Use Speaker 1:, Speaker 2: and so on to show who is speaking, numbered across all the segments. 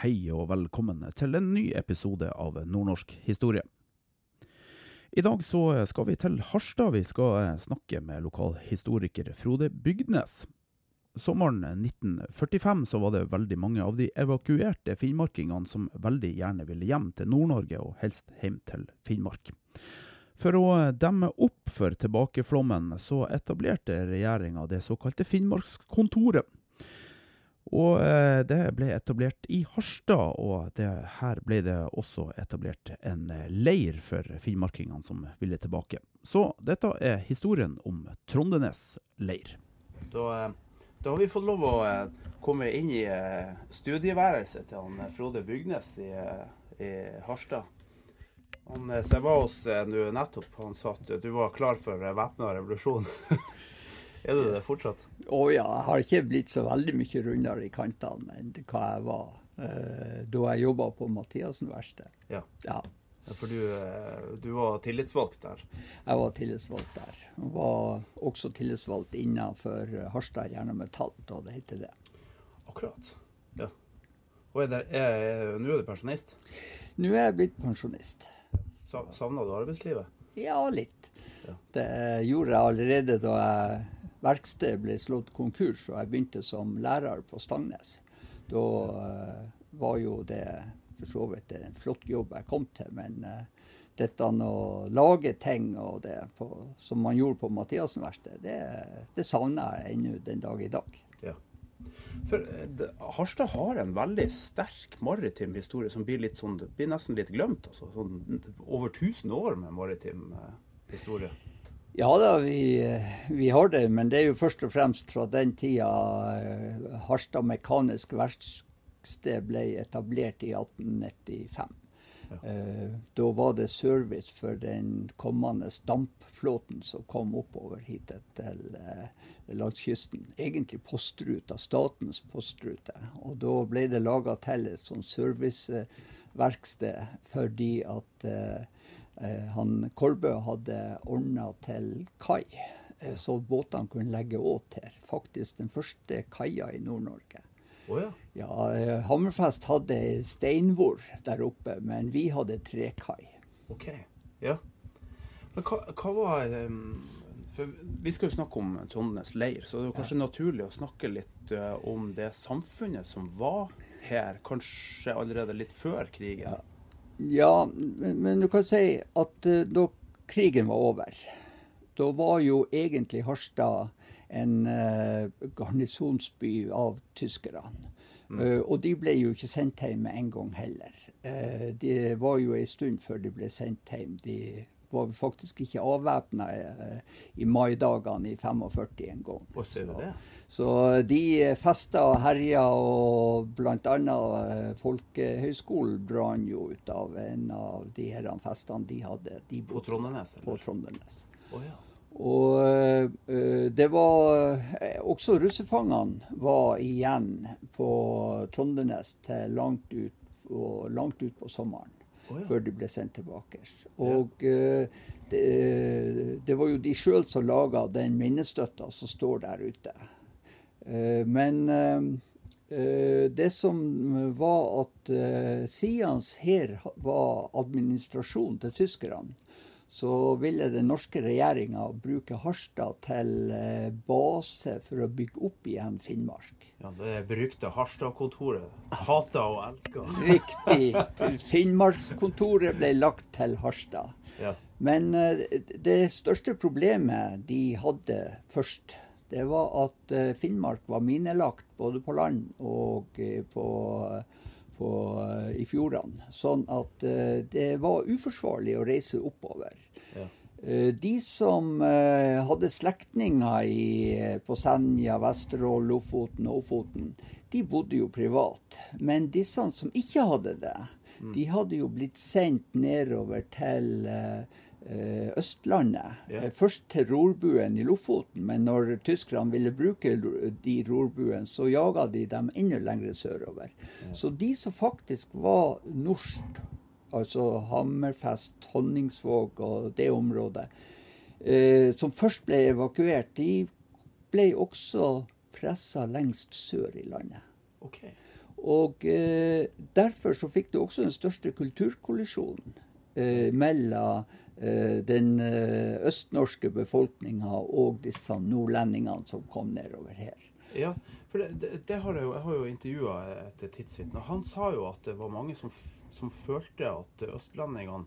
Speaker 1: Hei og velkommen til en ny episode av Nordnorsk historie. I dag så skal vi til Harstad. Vi skal snakke med lokalhistoriker Frode Bygdnes. Sommeren 1945 så var det veldig mange av de evakuerte finnmarkingene som veldig gjerne ville hjem til Nord-Norge, og helst hjem til Finnmark. For å demme opp for tilbakeflommen, så etablerte regjeringa det såkalte Finnmarkskontoret. Og eh, det ble etablert i Harstad, og det, her ble det også etablert en eh, leir for finnmarkingene som ville tilbake. Så dette er historien om Trondenes leir.
Speaker 2: Da, eh, da har vi fått lov å komme inn i studieværelset til han Frode Bygnes i, i Harstad. Han, jeg var hos nå nettopp. Han sa at du var klar for væpna revolusjon. er du det fortsatt?
Speaker 3: Å ja, jeg har ikke blitt så veldig mye rundere i kantene enn hva jeg var eh, da jeg jobba på Mathiassen verksted.
Speaker 2: Ja.
Speaker 3: Ja,
Speaker 2: For du, eh, du var tillitsvalgt der.
Speaker 3: jeg var tillitsvalgt der. Jeg var også tillitsvalgt innenfor Harstad Jern og Metall, da det heter det.
Speaker 2: Akkurat. Ja. Og er det, er, nå er du pensjonist.
Speaker 3: Nå er jeg blitt pensjonist.
Speaker 2: Savna du arbeidslivet?
Speaker 3: Ja, litt.
Speaker 2: Ja.
Speaker 3: Det gjorde jeg allerede da jeg verkstedet ble slått konkurs og jeg begynte som lærer på Stangnes. Da uh, var jo det for så vidt en flott jobb jeg kom til, men uh, dette å lage ting og det på, som man gjorde på Mathiassen-verkstedet, det, det savner jeg ennå den dag i dag.
Speaker 2: Ja. For eh, Harstad har en veldig sterk maritim historie som blir, litt sånn, blir nesten litt glemt. Altså. Sånn, over 1000 år med maritim historie.
Speaker 3: Ja da, vi, vi har det, men det er jo først og fremst fra den tida eh, Harstad Mekanisk Verksted ble etablert i 1895. Ja. Da var det service for den kommende dampflåten som kom oppover hit til langs kysten. Egentlig postruta, statens postrute. Og da ble det laga til et sånn serviceverksted fordi at eh, eh, han Kolbø hadde ordna til kai, eh, så båtene kunne legge åt her. Faktisk den første kaia i Nord-Norge.
Speaker 2: Oh, ja.
Speaker 3: Ja, eh, Hammerfest hadde ei steinvor der oppe, men vi hadde trekai.
Speaker 2: OK. Ja. Men hva, hva var um, For vi skal jo snakke om Trondenes leir, så det er kanskje kanskje naturlig å snakke litt uh, om det samfunnet som var her, kanskje allerede litt før krigen.
Speaker 3: Ja, men, men du kan si at eh, da krigen var over, da var jo egentlig Harstad en uh, garnisonsby av tyskerne. Eh, og de ble jo ikke sendt hjem med en gang heller. Uh, det var jo en stund før de ble sendt hjem. De var faktisk ikke avvæpna i maidagene i 45 en gang.
Speaker 2: Og ser du det?
Speaker 3: så de festa og herja, og bl.a. Folkehøgskolen brann jo ut av en av de her festene de hadde. De
Speaker 2: På Trondenes?
Speaker 3: På? Trondenes.
Speaker 2: Oh, ja.
Speaker 3: Og eh, det var eh, Også russefangene var igjen på Trondenes til langt ut, og langt ut på sommeren.
Speaker 2: Oh, ja.
Speaker 3: Før de ble sendt tilbake. Og ja. det, det var jo de sjøl som laga den minnestøtta som står der ute. Eh, men eh, eh, det som var at Sians hær var administrasjon til tyskerne, så ville den norske regjeringa bruke Harstad til base for å bygge opp igjen Finnmark.
Speaker 2: ja det berykta Harstad-kontoret. Hata og elska.
Speaker 3: Riktig. Finnmarkskontoret ble lagt til Harstad.
Speaker 2: Ja.
Speaker 3: Men det største problemet de hadde først, det var at eh, Finnmark var minelagt både på land og eh, på, på, eh, i fjordene. Sånn at det var uforsvarlig å reise oppover.
Speaker 2: Ja.
Speaker 3: De som hadde slektninger i, på Senja, Vesterålen, Lofoten og Ofoten, de bodde jo privat. Men disse som ikke hadde det, mm. de hadde jo blitt sendt nedover til eh, Østlandet. Yeah. Først til rorbuen i Lofoten, men når tyskerne ville bruke de rorbuene, så jaga de dem enda lenger sørover. Yeah. Så de som faktisk var norsk altså Hammerfest, Honningsvåg og det området, eh, som først ble evakuert, de ble også pressa lengst sør i landet.
Speaker 2: Okay.
Speaker 3: Og eh, derfor så fikk du også den største kulturkollisjonen eh, mellom eh, den eh, østnorske befolkninga og disse nordlendingene som kom nedover her.
Speaker 2: Ja, for det, det, det har jeg, jo, jeg har jo intervjua et tidsvitne. Han sa jo at det var mange som, som følte at østlendingene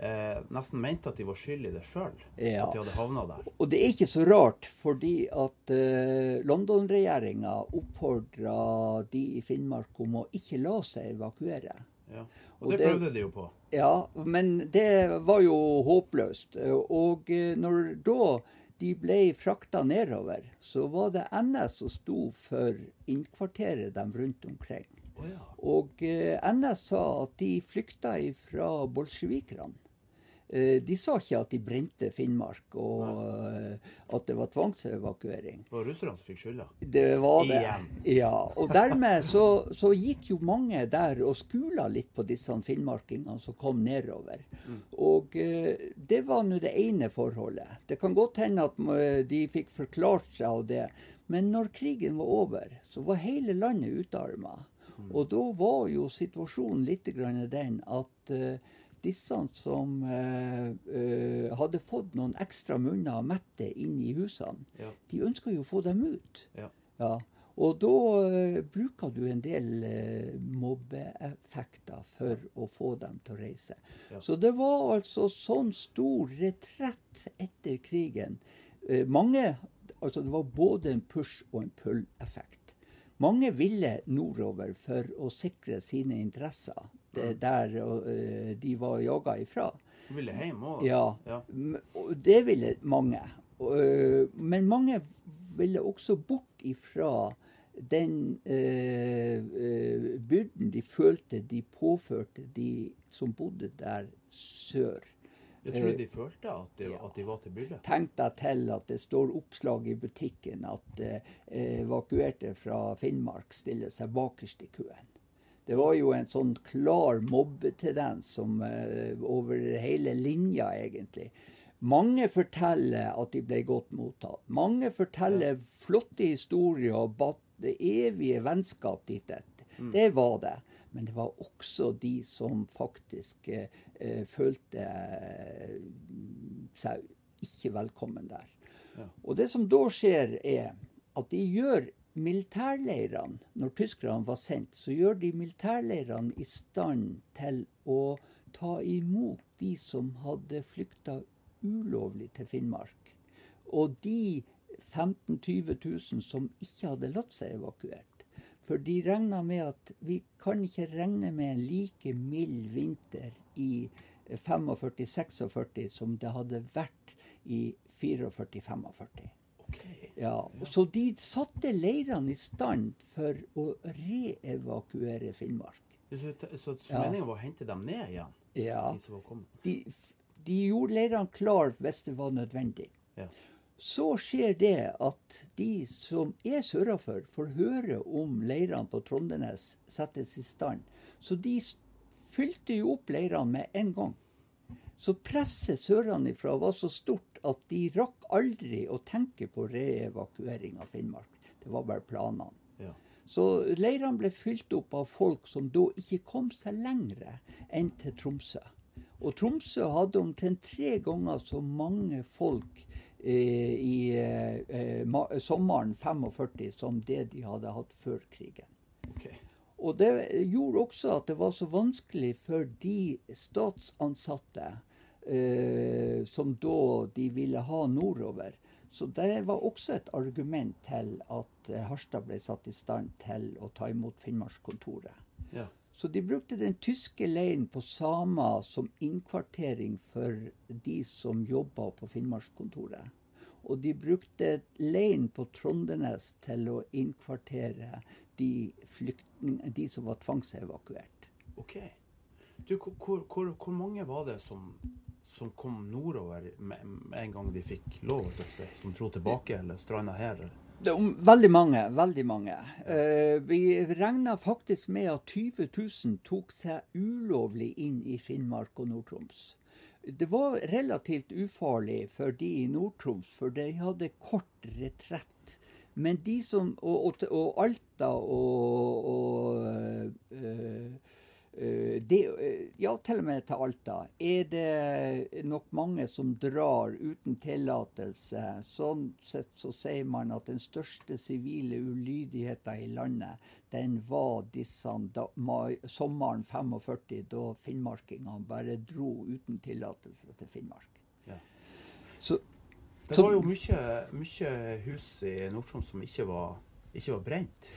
Speaker 2: eh, nesten mente at de var skyld i det sjøl. Ja. At de hadde havna der.
Speaker 3: Og det er ikke så rart, fordi at eh, London-regjeringa oppfordra de i Finnmark om å ikke la seg evakuere.
Speaker 2: Ja. Og, og det, det prøvde de jo på.
Speaker 3: Ja, men det var jo håpløst. Og eh, når da de ble frakta nedover, så var det NS som sto for innkvarteret dem rundt omkring.
Speaker 2: Oh, ja.
Speaker 3: Og eh, NS sa at de flykta fra bolsjevikerne. Eh, de sa ikke at de brente Finnmark og. Eh, at det var tvangsevakuering.
Speaker 2: Det var russerne som fikk skylda?
Speaker 3: Det var det. Igjen. Ja, og dermed så, så, gikk jo mange der og skula litt på disse finnmarkingene som kom nedover. Mm. Og eh, det var nå det ene forholdet. Det kan godt hende at de fikk forklart seg av det. Men når krigen var over, så var hele landet utarma. Mm. Og da var jo situasjonen litt den at disse som eh, eh, hadde fått noen ekstra munner mette inn i husene, ja. de ønska jo å få dem ut.
Speaker 2: Ja.
Speaker 3: ja. Og da eh, bruker du en del eh, mobbeeffekter for å få dem til å reise. Ja. Så det var altså sånn stor retrett etter krigen. Eh, mange Altså det var både en push og en pull-effekt. Mange ville nordover for å sikre sine interesser der uh, de var jaga ifra.
Speaker 2: De ville hjem òg?
Speaker 3: Ja. ja. Det ville mange. Uh, men mange ville også bort ifra den uh, byrden de følte de påførte de som bodde der sør.
Speaker 2: Jeg tror de følte at de, at de var til byrde?
Speaker 3: Tenk deg til at det står oppslag i butikken at evakuerte fra Finnmark stiller seg bakerst i køen. Det var jo en sånn klar mobbetendens som, uh, over hele linja, egentlig. Mange forteller at de ble godt mottatt. Mange forteller ja. flotte historier og det evige vennskap dit etter. Mm. Det var det. Men det var også de som faktisk uh, følte uh, seg ikke velkommen der. Ja. Og det som da skjer, er at de gjør militærleirene, når tyskerne var sendt, så gjør de militærleirene i stand til å ta imot de som hadde flykta ulovlig til Finnmark. Og de 15 000-20 000 som ikke hadde latt seg evakuert. For de regna med at vi kan ikke regne med en like mild vinter i 45-46 som det hadde vært i 44-45.
Speaker 2: Okay.
Speaker 3: Ja, så de satte leirene i stand for å reevakuere Finnmark.
Speaker 2: Så, så, meningen var å hente dem ned igjen?
Speaker 3: Ja. De, de, de gjorde leirene klar hvis det var nødvendig.
Speaker 2: Ja.
Speaker 3: Så skjer det at de som er sørafor, får høre om leirene på Trondenes settes i stand. Så de fylte jo opp leirene med en gang. Så presset sørenfra var så stort at de rakk aldri å tenke på reevakuering av Finnmark. Det var bare planene.
Speaker 2: Ja.
Speaker 3: Så leirene ble fylt opp av folk som da ikke kom seg lengre enn til Tromsø. Og Tromsø hadde omtrent tre ganger så mange folk eh, i eh, sommeren 45 som det de hadde hatt før krigen.
Speaker 2: Okay.
Speaker 3: Og det gjorde også at det var så vanskelig for de statsansatte eh, som da de ville ha nordover. Så det var også et argument til at eh, Harstad ble satt i stand til å ta imot Finnmarkskontoret.
Speaker 2: Ja.
Speaker 3: Så de brukte den tyske leiren på Sama som innkvartering for de som jobba på Finnmarkskontoret. Og de brukte leiren på Trondenes til å innkvartere de, de som var tvangsevakuert.
Speaker 2: Ok. Du, hvor, hvor, hvor, mange var det som, som kom nordover med, med, en gang de fikk lov, som dro tilbake eller stranda her? Eller?
Speaker 3: Veldig mange. veldig mange. Uh, vi regna faktisk med at 20 000 tok seg ulovlig inn i Finnmark og Nord-Troms. Det var relativt ufarlig for de i Nord-Troms, for de hadde kort retrett. Men de som Og, og, og Alta og, og uh, det, eh, ja, til og med til Alta. Er det nok mange som drar uten tillatelse, sånn sett så sier man at den største sivile ulydigheten i landet, den var disse da, mai, sommeren 45, da finnmarkingene bare dro uten tillatelse til Finnmark. Ja.
Speaker 2: Så, det var jo mye, mye hus i Nord-Troms som ikke var, ikke var brent.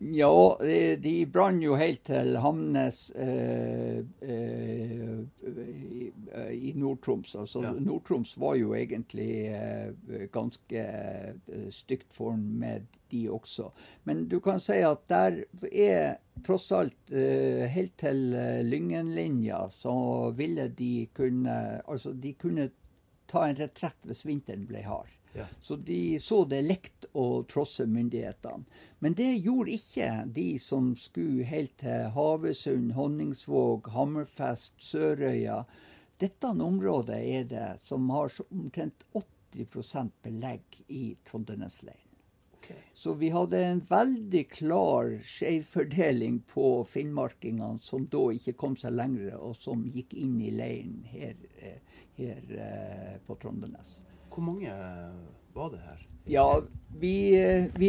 Speaker 3: Ja, de brant jo helt til Hamnes eh, eh, i, i Nord-Troms. Altså, ja. Nord-Troms var jo egentlig eh, ganske eh, stygt form med de også. Men du kan si at der er tross alt eh, helt til eh, Lyngenlinja så ville de kunne Altså, de kunne ta en retrett hvis vinteren ble hard. Så de så det lekt å trosse myndighetene. Men det gjorde ikke de som skulle helt til Havøysund, Honningsvåg, Hammerfest, Sørøya. Dette området er det som har omtrent 80% belegg i Trondenesleiren. Okay. Så vi hadde en veldig klar skjevfordeling på finnmarkingene som da ikke kom seg lenger, og som gikk inn i leiren her, eh, her eh, på Trondenes.
Speaker 2: Hvor mange var det her?
Speaker 3: Ja, vi, vi,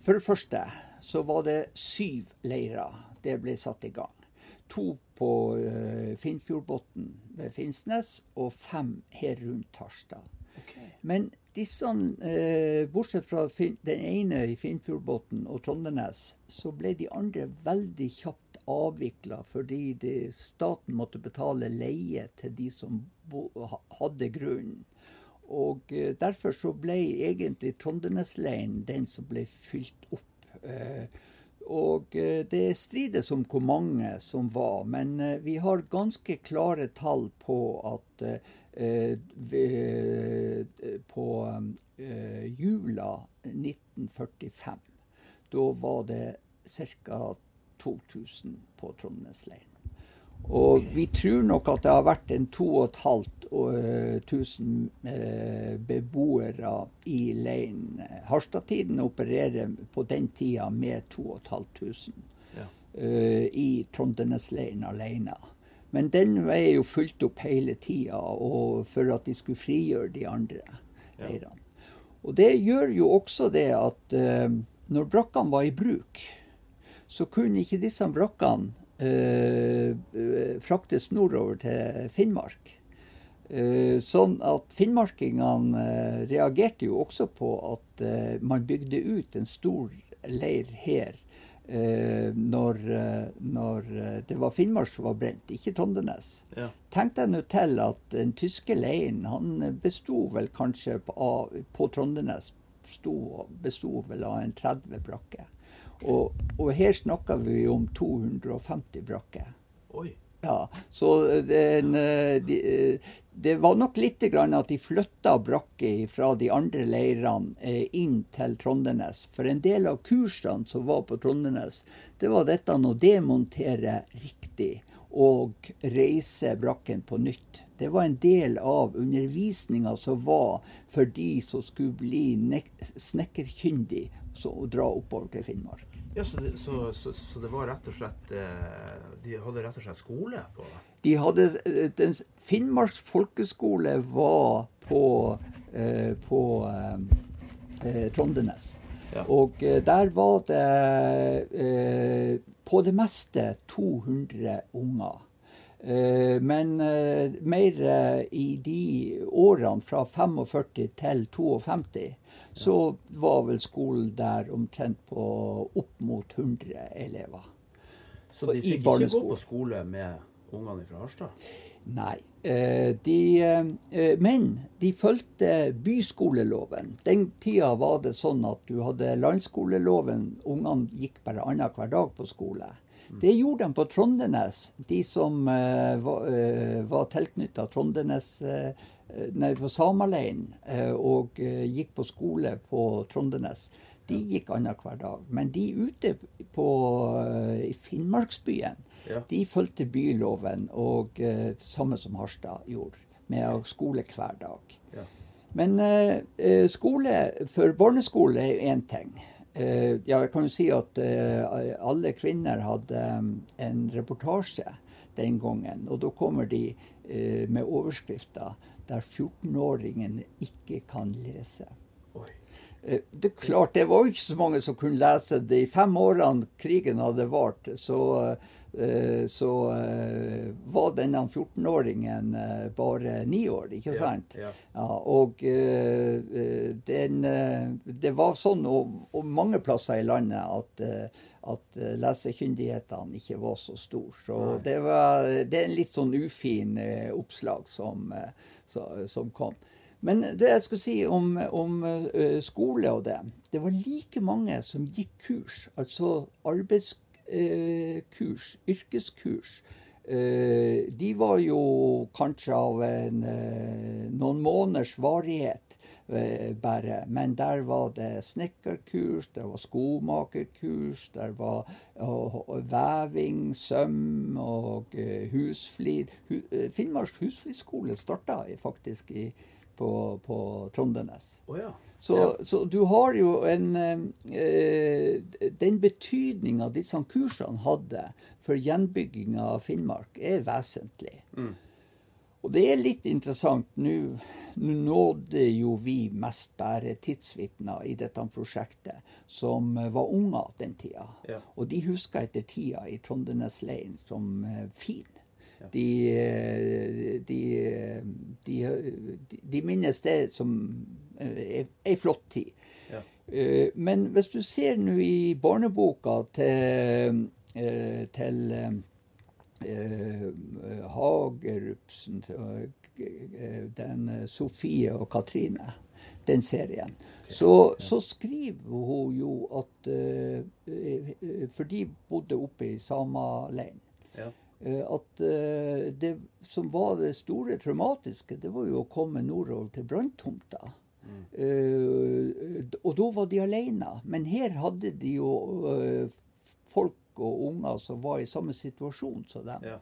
Speaker 3: For det første så var det syv leirer det ble satt i gang. To på uh, Finnfjordbotn ved Finnsnes og fem her rundt Harstad. Okay. Men disse, uh, bortsett fra den ene i Finnfjordbotn og Trondenes, så ble de andre veldig kjapt avvikla fordi de, staten måtte betale leie til de som bo, hadde grunnen. Og eh, derfor så ble egentlig Trondenesleiren den som ble fylt opp. Eh, og eh, det strides om hvor mange som var, men vi har ganske klare tall på at på jula 1945, da var det ca. 2000 på Trondenesleiren. Og vi tror nok at det har vært en 2500 eh, beboere i leiren. Harstad-tiden opererer på den tida med 2500 ja. uh, i Trondenesleiren alene. Men den er jo fulgt opp hele tida for at de skulle frigjøre de andre leirene. Og det gjør jo også det at når brakkene var i bruk, så kunne ikke disse brakkene Eh, eh, fraktes nordover til Finnmark. Eh, sånn at finnmarkingene reagerte jo også på at man bygde ut en stor leir her. Når, når, det var Finnmark som var brent, ikke Trondenes. Ja. Tenk deg nå til at den tyske leiren han besto vel kanskje på, på Trondenes besto vel av en 30 brakker. Og, og her snakker vi om 250 brakker.
Speaker 2: Oi.
Speaker 3: Ja, så den, de, det var nok litt grann at de flytta brakker fra de andre leirene eh, inn til Trondenes. For en del av kursene som var på Trondenes, det var dette å demontere riktig og reise brakken på nytt. Det var en del av undervisninga som var for de som skulle bli snekkerkyndig og dra oppover til Finnmark.
Speaker 2: Ja, så det, så, så, så det, var rett og slett eh, De hadde rett og slett skole på
Speaker 3: De hadde eh, den, Finnmarks folkeskole var på, eh, på eh, Trondenes. Ja. Og eh, der var det eh, på det meste 200 unger. Men mer i de årene fra 45 til 52 så var vel skolen der omtrent på opp mot 100 elever.
Speaker 2: Så de fikk ikke gå på skole med ungene fra Harstad?
Speaker 3: Nei. Eh, de, eh, men de fulgte byskoleloven. Den tida var det sånn at du hadde landskoleloven. Ungene gikk bare annenhver dag på skole. Mm. Det gjorde de på Trondenes. De som uh, var, uh, var tilknytta Trondenes uh, nei, på sameleiren og gikk på skole på Trondenes. De gikk annenhver dag. Men de ute på, i Finnmarksbyen, ja. de fulgte byloven, og samme som Harstad gjorde, med skole hver dag. Ja. Men skole for barneskole er én ting. Uh, ja, jeg kan jo si at alle kvinner hadde um, en reportasje den gangen. Og da kommer de med overskrifter der 14-åringen ikke kan lese. Oi. Eh, det er klart, det var ikke så mange som kunne lese det. I fem årene krigen hadde vart, så, eh, så eh, var denne 14-åringen bare ni år, ikke sant? Ja, ja. Ja, og den, det var sånn og, og, mange plasser i landet at, at lesekyndighetene ikke var så store. Så det, var, det er en litt sånn ufin oppslag som, som kom. Men det jeg skal si om, om skole og det Det var like mange som gikk kurs, altså arbeidskurs, uh, yrkeskurs. Uh, de var jo kanskje av en, noen måneders varighet bare. Men der var det snekkerkurs, der var skomakerkurs, der var veving, søm og husflid. Finnmarks husflidskole starta faktisk i på, på Trondenes.
Speaker 2: Oh, ja.
Speaker 3: Så, ja. så, du har jo en eh, Den betydninga disse kursene hadde for gjenbygginga av Finnmark, er vesentlig. Mm. Og det er litt interessant. Nå nådde jo vi mest bare tidsvitner i dette prosjektet som var unger den tida. Ja. Og de husker etter tida i Trondenesleiren som eh, fin. De, de, de, de, minnes det som eh, ei flott tid. Ja. Eh, men hvis du ser nå i barneboka til, eh, til Hagerupsen, den Sofie og Katrine, den serien, okay. så, så, skriver hun jo at For de bodde oppe i Samaleiren. Eh, at eh, det som var det store traumatiske, det var jo å komme nordover til branntomta. Mm. Uh, og da var de alene. Men her hadde de jo folk og unger som var i samme situasjon som dem. Ja.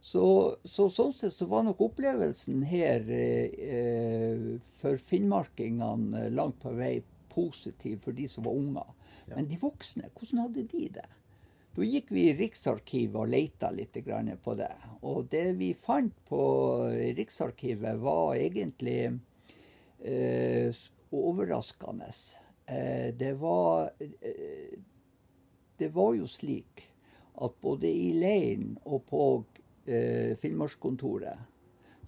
Speaker 3: Så, så, sånn sett så var nok opplevelsen her eh, for finnmarkingene langt på vei positiv for de som var unger. Ja. Men de voksne, hvordan hadde de det? Da gikk vi i Riksarkivet og leita litt på det. Og det vi fant på Riksarkivet, var egentlig eh, overraskende. Eh, det var eh, Det var jo slik at både i leiren og på eh, Finnmarkskontoret,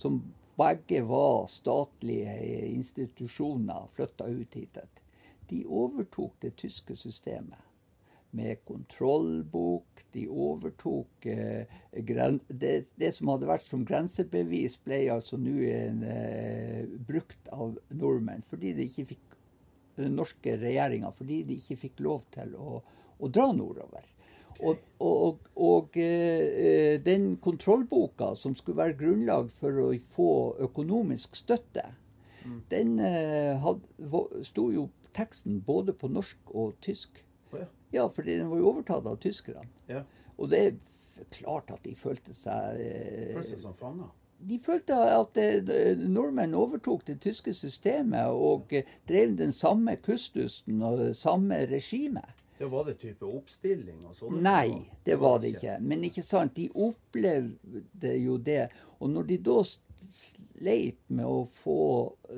Speaker 3: som begge var statlige institusjoner flytta ut hit, de overtok det tyske systemet med kontrollbok. De overtok eh, det, det, som hadde vært som grensebevis, ble altså nå eh, brukt av nordmenn fordi de ikke fikk den norske regjeringa fordi de ikke fikk lov til å, å dra nordover. Okay. Og, og, og eh, den kontrollboka som skulle være grunnlag for å få økonomisk støtte, mm. den eh, had, sto jo teksten både på norsk og tysk. Ja, for den var jo overtatt av tyskerne. Ja. Og det er klart at de følte seg
Speaker 2: eh, Følte seg som fanger?
Speaker 3: De følte at eh, nordmenn overtok det tyske systemet og eh, drev den samme kustusten og det samme regimet.
Speaker 2: Ja, Var det type oppstilling og sånn?
Speaker 3: Nei, det var det ikke. Men ikke sant, de opplevde jo det. Og når de da sleit med å få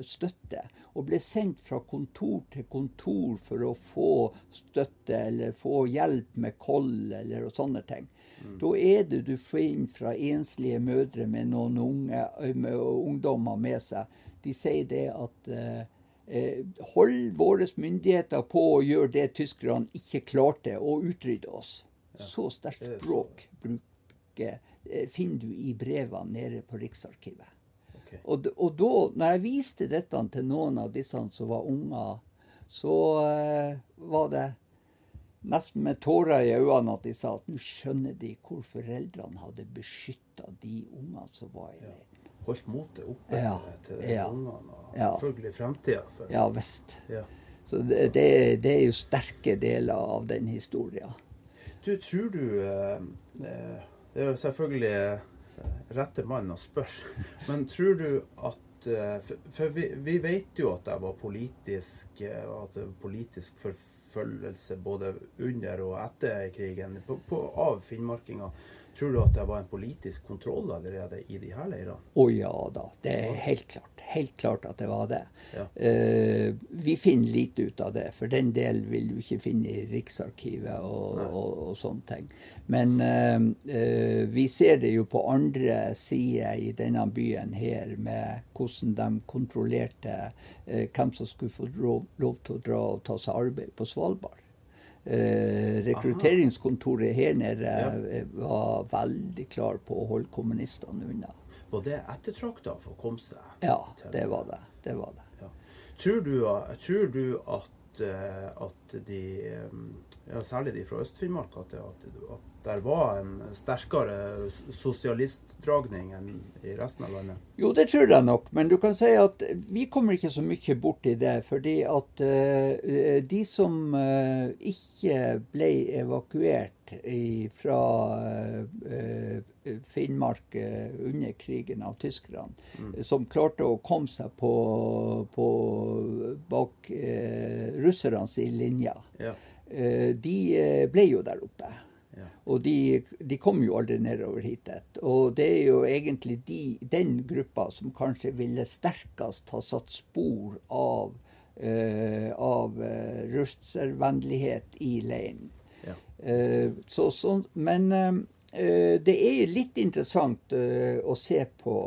Speaker 3: støtte, og ble sendt fra kontor til kontor for å få støtte eller få hjelp med koll eller sånne ting. Mm. Da er det du finner fra enslige mødre med noen unge, med ungdommer med seg. De sier det at eh, eh hold våre myndigheter på å gjøre det tyskerne ikke klarte, og utrydde oss. Så sterkt språk bruker, eh, finner du i brevene nede på Riksarkivet.
Speaker 2: Ok.
Speaker 3: Og, og da, når jeg viste dette til noen av disse som var unger, så eh, var det nesten med tårer i øynene at de sa at nå skjønner de hvor foreldrene hadde beskytta de ungene som var i leiren.
Speaker 2: Holdt motet oppe
Speaker 3: Ja,
Speaker 2: til, til de
Speaker 3: ja.
Speaker 2: ungene, og
Speaker 3: Ja.
Speaker 2: selvfølgelig fremtida. For,
Speaker 3: Ja visst.
Speaker 2: Ja.
Speaker 3: Så det, det, det er jo sterke deler av den historien.
Speaker 2: Du, tror du eh, eh, Det er jo selvfølgelig rette mann å spørre, men tror du at eh, For, vi, vi vet jo at det var politisk eh, at det var politisk forfølgelse både under og etter krigen på, på, av finnmarkinger. Tror du at det var en politisk kontroll allerede i de her leirene?
Speaker 3: Å ja da, det er helt klart. Helt klart at det var det.
Speaker 2: Ja.
Speaker 3: Uh, vi finner lite ut av det, for den del vil du ikke finne i Riksarkivet og, og, og sånne ting. Men uh, uh, vi ser det jo på andre sider i denne byen her, med hvordan de kontrollerte hvem som skulle få lov, lov til å dra og ta seg arbeid på Svalbard. Eh, rekrutteringskontoret her nede ja. var veldig klar på å holde kommunistene unna.
Speaker 2: Var det ettertrakta for å komme seg?
Speaker 3: Ja, det var det. Det var det.
Speaker 2: Ja. Tror, du, tror du at, eh, at de, eh, ja, særlig de fra Øst-Finnmark, at, at, at der var en sterkere sosialistdragning enn i resten av landet?
Speaker 3: Jo, det tror jeg nok, men du kan si at vi kommer ikke så mye bort i det. Fordi at uh, de som uh, ikke ble evakuert i, fra uh, Finnmark eh, under krigen av tyskerne, som klarte å komme seg på, på bak russerne sin linje,
Speaker 2: Ja.
Speaker 3: de ble jo der oppe.
Speaker 2: Ja.
Speaker 3: Og de, de kom jo aldri nedover hit. Og det er jo egentlig de, den gruppa som kanskje ville sterkest ha satt spor av, uh, av eh, russervennlighet i leiren.
Speaker 2: Ja.
Speaker 3: Uh, så, så, men uh, det er litt interessant å se på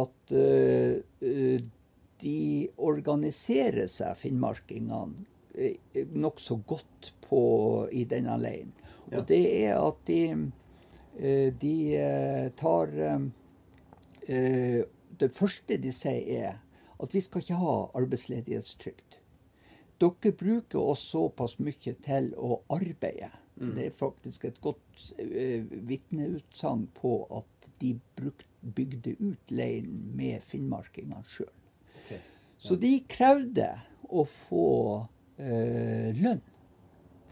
Speaker 3: at de organiserer seg, finnmarkingene, nokså godt på, i denne leiren. Og det er at de, eh, de eh, tar eh, Det første de sier, er at vi skal ikke ha arbeidsledighetstrygd. Dere bruker oss såpass mye til å arbeide. Det er faktisk et godt uh, vitneutsagn på at de bygde ut leiren med finnmarkingene sjøl. Så de krevde å få eh, lønn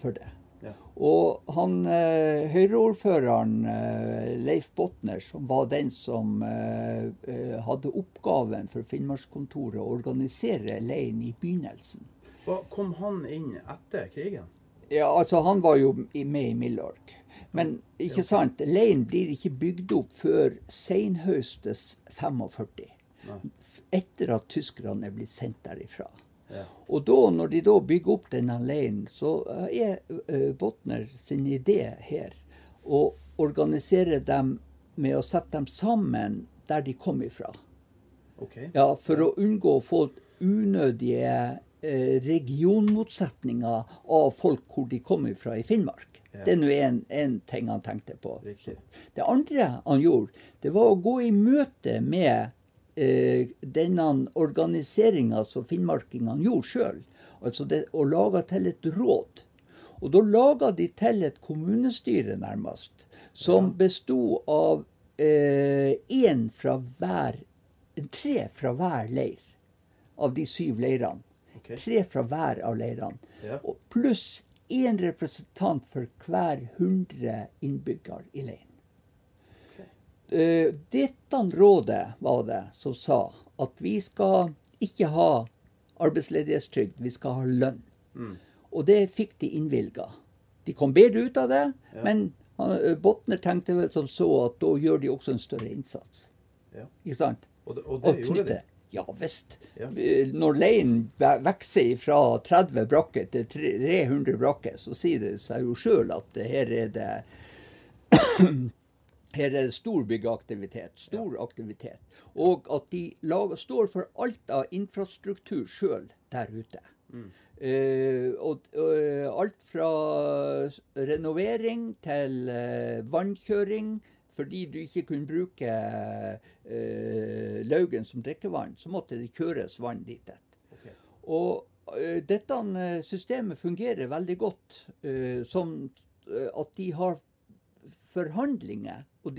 Speaker 3: for det.
Speaker 2: Ja.
Speaker 3: Og han eh, Høyre-ordføreren eh, Leif Botner, som var den som eh, eh, hadde oppgaven for Finnmarkskontoret å organisere leiren i begynnelsen.
Speaker 2: Kom han inn etter krigen?
Speaker 3: Ja, altså Han var jo med i Milorg. Men ikke sant, leiren blir ikke bygd opp før senhøstes 45. Nei. Etter at tyskerne er blitt sendt derifra.
Speaker 2: Ja.
Speaker 3: Og da, når de da bygger opp denne leiren, så er uh, Botner sin idé her å organisere dem med å sette dem sammen der de kom ifra.
Speaker 2: Okay.
Speaker 3: Ja, For å unngå å få unødige eh, regionmotsetninger av folk hvor de kom ifra i Finnmark. Det er nå en ting han tenkte på.
Speaker 2: Riktig.
Speaker 3: Det andre han gjorde, det var å gå i møte med eh, denne organiseringa som finnmarkingene gjorde sjøl. Altså det, å lage til et råd. Og da laga de til et kommunestyre, nærmest, som besto av én fra hver Tre fra hver leir av de syv leirene.
Speaker 2: Okay.
Speaker 3: Tre fra hver av leirene.
Speaker 2: Ja.
Speaker 3: Og Pluss én representant for hver hundre innbygger i leiren. Eh, Dette rådet var det som sa at vi skal ikke ha arbeidsledighetstrygd, vi skal ha lønn. Og det fikk de innvilga. De kom bedre ut av det, men eh, Botner tenkte vel som så at da gjør de også en større innsats.
Speaker 2: Ja.
Speaker 3: Ikke sant?
Speaker 2: Og det, og det
Speaker 3: Og
Speaker 2: gjorde de?
Speaker 3: Ja visst.
Speaker 2: Ja.
Speaker 3: Når leiren vokser fra 30 brakker til 300 brakker, så sier det seg jo sjøl at det her er det her er det stor byggeaktivitet, stor aktivitet. Og at de lager, står for alt av infrastruktur sjøl der ute. Eh, og, uh, alt fra renovering til uh, vannkjøring. Fordi du ikke kunne bruke Laugen som drikkevann, så måtte det kjøres vann dit.
Speaker 2: Okay.
Speaker 3: Og dette systemet fungerer veldig godt. som at de har forhandlinger og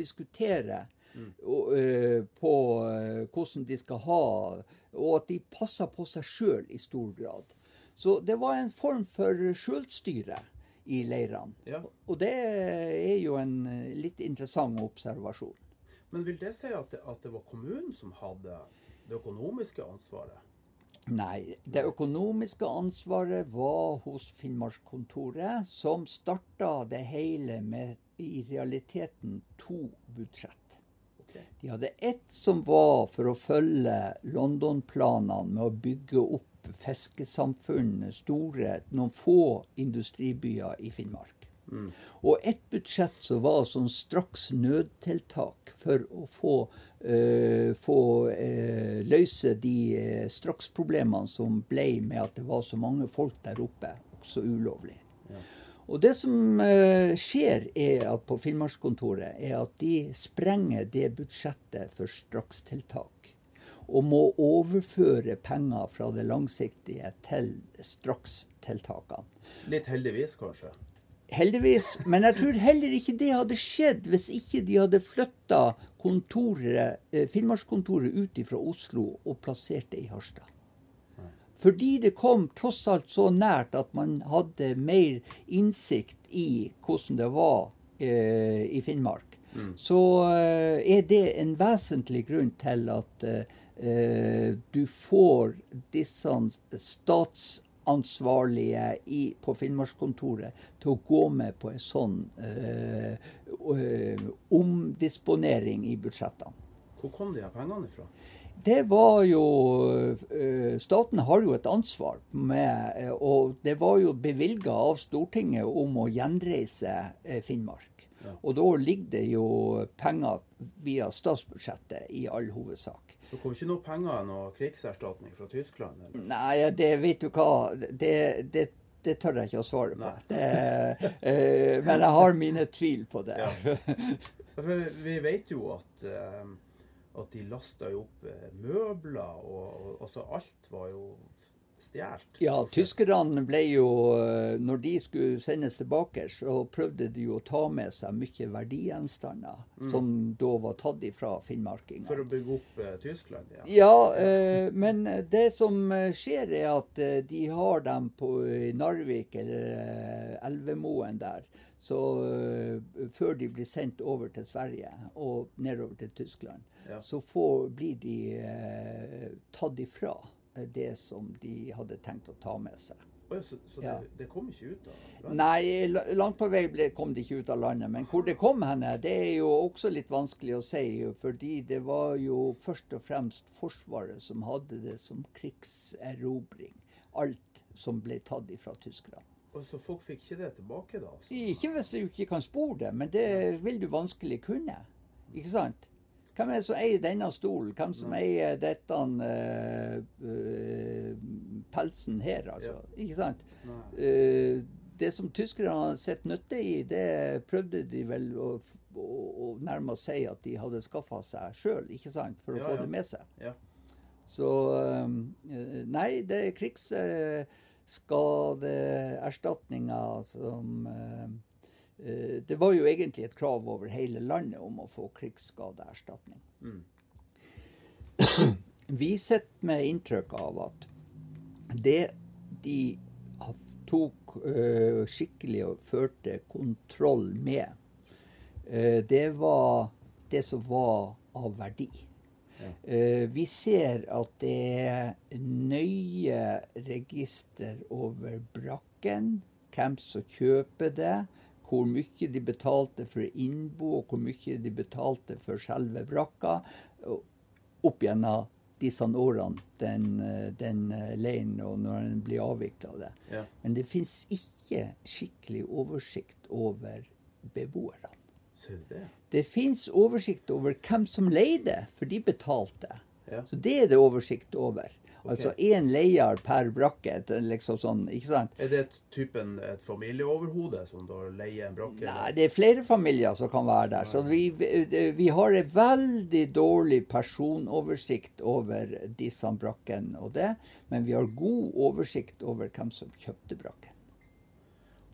Speaker 3: mm. og, uh, på uh, hvordan de skal ha, og at de passer på seg sjøl i stor grad. Så det var en form for sjølstyre i leirene.
Speaker 2: Ja.
Speaker 3: Og det er jo en eh, litt interessant observasjon.
Speaker 2: Men vil det si at det, at det var kommunen som hadde det økonomiske ansvaret?
Speaker 3: Nei, det økonomiske ansvaret var hos Finnmarkskontoret, som starta det hele med i realiteten to budsjett. De hadde ett som var for å følge London-planene med å bygge opp fiskesamfunn, store, noen få industribyer i Finnmark. Og ett budsjett som var sånn straks nødtiltak for å få, øh, få øh, løse de eh, straksproblemene som ble med at det var så mange folk der oppe, også ulovlig. Og det som eh, skjer er at på Finnmarkskontoret, er at de sprenger det budsjettet for strakstiltak. Og må overføre penger fra det langsiktige til strakstiltakene.
Speaker 2: Litt heldigvis, kanskje.
Speaker 3: Heldigvis. Men jeg tror heller ikke det hadde skjedd hvis ikke de hadde flytta eh, Finnmarkskontoret ut fra Oslo og plassert det i Harstad. Fordi det kom tross alt så nært at man hadde mer innsikt i hvordan det var eh, i Finnmark, så eh, er det en vesentlig grunn til at eh, du får disse statsansvarlige i, på Finnmarkskontoret til å gå med på en sånn eh, eh, omdisponering i budsjettene.
Speaker 2: Hvor kom de pengene ifra?
Speaker 3: Det var jo eh, Staten har jo et ansvar med eh, Og det var jo bevilga av Stortinget om å gjenreise Finnmark. Finnmark. Og da ligger det jo penger via statsbudsjettet i all hovedsak.
Speaker 2: Så kom ikke noe penger noe krigserstatning fra Tyskland? Eller?
Speaker 3: Nei, det vet du hva Det, det, det tør jeg ikke å svare på. Det, eh, men jeg har mine tvil på det.
Speaker 2: Ja. Vi vet jo at, eh, at de lasta jo opp eh, møbler, og, og så alt var jo stjålet.
Speaker 3: Ja, tyskerne ble jo eh, Når de skulle sendes tilbake, så prøvde de jo å ta med seg mye verdigjenstander som da var tatt ifra finnmarkingene.
Speaker 2: For å bygge opp eh, Tyskland Ja,
Speaker 3: Ja, eh, men det som eh, skjer, er at eh, de har dem på i Narvik eller Elvemoen der. Så uh, før de blir sendt over til Sverige og nedover til Tyskland,
Speaker 2: Ja.
Speaker 3: så får, blir de uh, tatt ifra eh, det som de hadde tenkt å ta med seg.
Speaker 2: Så så
Speaker 3: Ja.
Speaker 2: det, det kom ikke ut av landet?
Speaker 3: Nei, langt på vei ble, kom det ikke ut av landet. Men hvor det kom henne, det er jo også litt vanskelig å si. Fordi det var jo først og fremst Forsvaret som hadde det som krigserobring. Alt som ble tatt ifra tyskerne.
Speaker 2: Og så folk fikk ikke det tilbake, da? Altså.
Speaker 3: Ikke hvis du ikke kan spore det, men det vil du vanskelig kunne. Ikke sant? Hvem er det som eier denne stolen? Hvem som eier dette eh, pelsen her, altså? Ikke sant?
Speaker 2: Nei.
Speaker 3: Eh, det som tyskerne hadde sett nytte i, det prøvde de vel å, å, å nærmest si at de hadde skaffa seg sjøl, ikke sant? For å
Speaker 2: Ja,
Speaker 3: få
Speaker 2: ja.
Speaker 3: det med seg.
Speaker 2: Ja.
Speaker 3: Så um, Nei, det er krigsskadeerstatninger som eh, eh, Det var jo egentlig et krav over hele landet om å få krigsskadeerstatning.
Speaker 2: Mm.
Speaker 3: Vi sitter med inntrykk av at det de tok eh, skikkelig og førte kontroll med, eh, det var det som var av verdi. Eh, vi ser at det er nøye register over brakken, hvem som kjøper det, hvor mye de betalte for innbo, og hvor mye de betalte for selve brakka, opp gjennom disse årene, den, eh, den leien og når den blir avvikla. det.
Speaker 2: Ja.
Speaker 3: Men det fins ikke skikkelig oversikt over beboerne.
Speaker 2: Det?
Speaker 3: Det fins oversikt over hvem som leide, for de betalte.
Speaker 2: Ja.
Speaker 3: Så det er det oversikt over. Altså én leier per brakke. Liksom sånn, ikke sant?
Speaker 2: Er det typen et familieoverhode som da leier en brakke?
Speaker 3: Nei, det er flere familier som kan være der. Så vi, vi har en veldig dårlig personoversikt over disse brakkene og det. Men vi har god oversikt over hvem som kjøpte brakken.